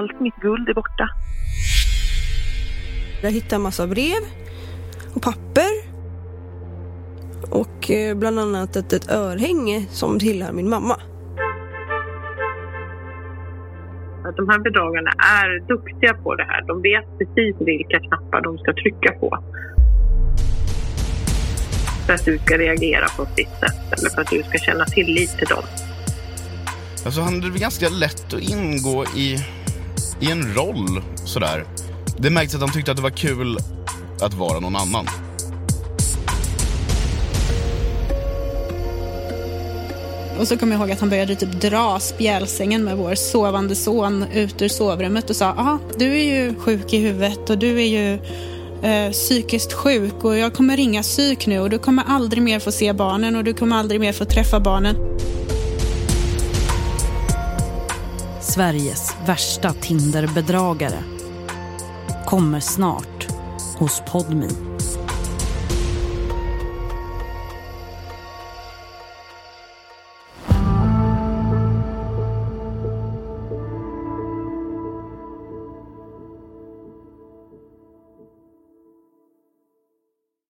allt mitt guld är borta. Jag hittade en massa brev och papper. Och eh, bland annat ett, ett örhänge som tillhör min mamma. Att de här bedragarna är duktiga på det här. De vet precis vilka knappar de ska trycka på. För att du ska reagera på ett visst sätt eller för att du ska känna tillit till dem. Alltså han hade ganska lätt att ingå i, i en roll sådär. Det märktes att han tyckte att det var kul att vara någon annan. Och så kommer jag ihåg att han började typ dra spjälsängen med vår sovande son ut ur sovrummet och sa ja, du är ju sjuk i huvudet och du är ju eh, psykiskt sjuk och jag kommer ringa psyk nu och du kommer aldrig mer få se barnen och du kommer aldrig mer få träffa barnen. Sveriges värsta Tinderbedragare kommer snart hos Podmi.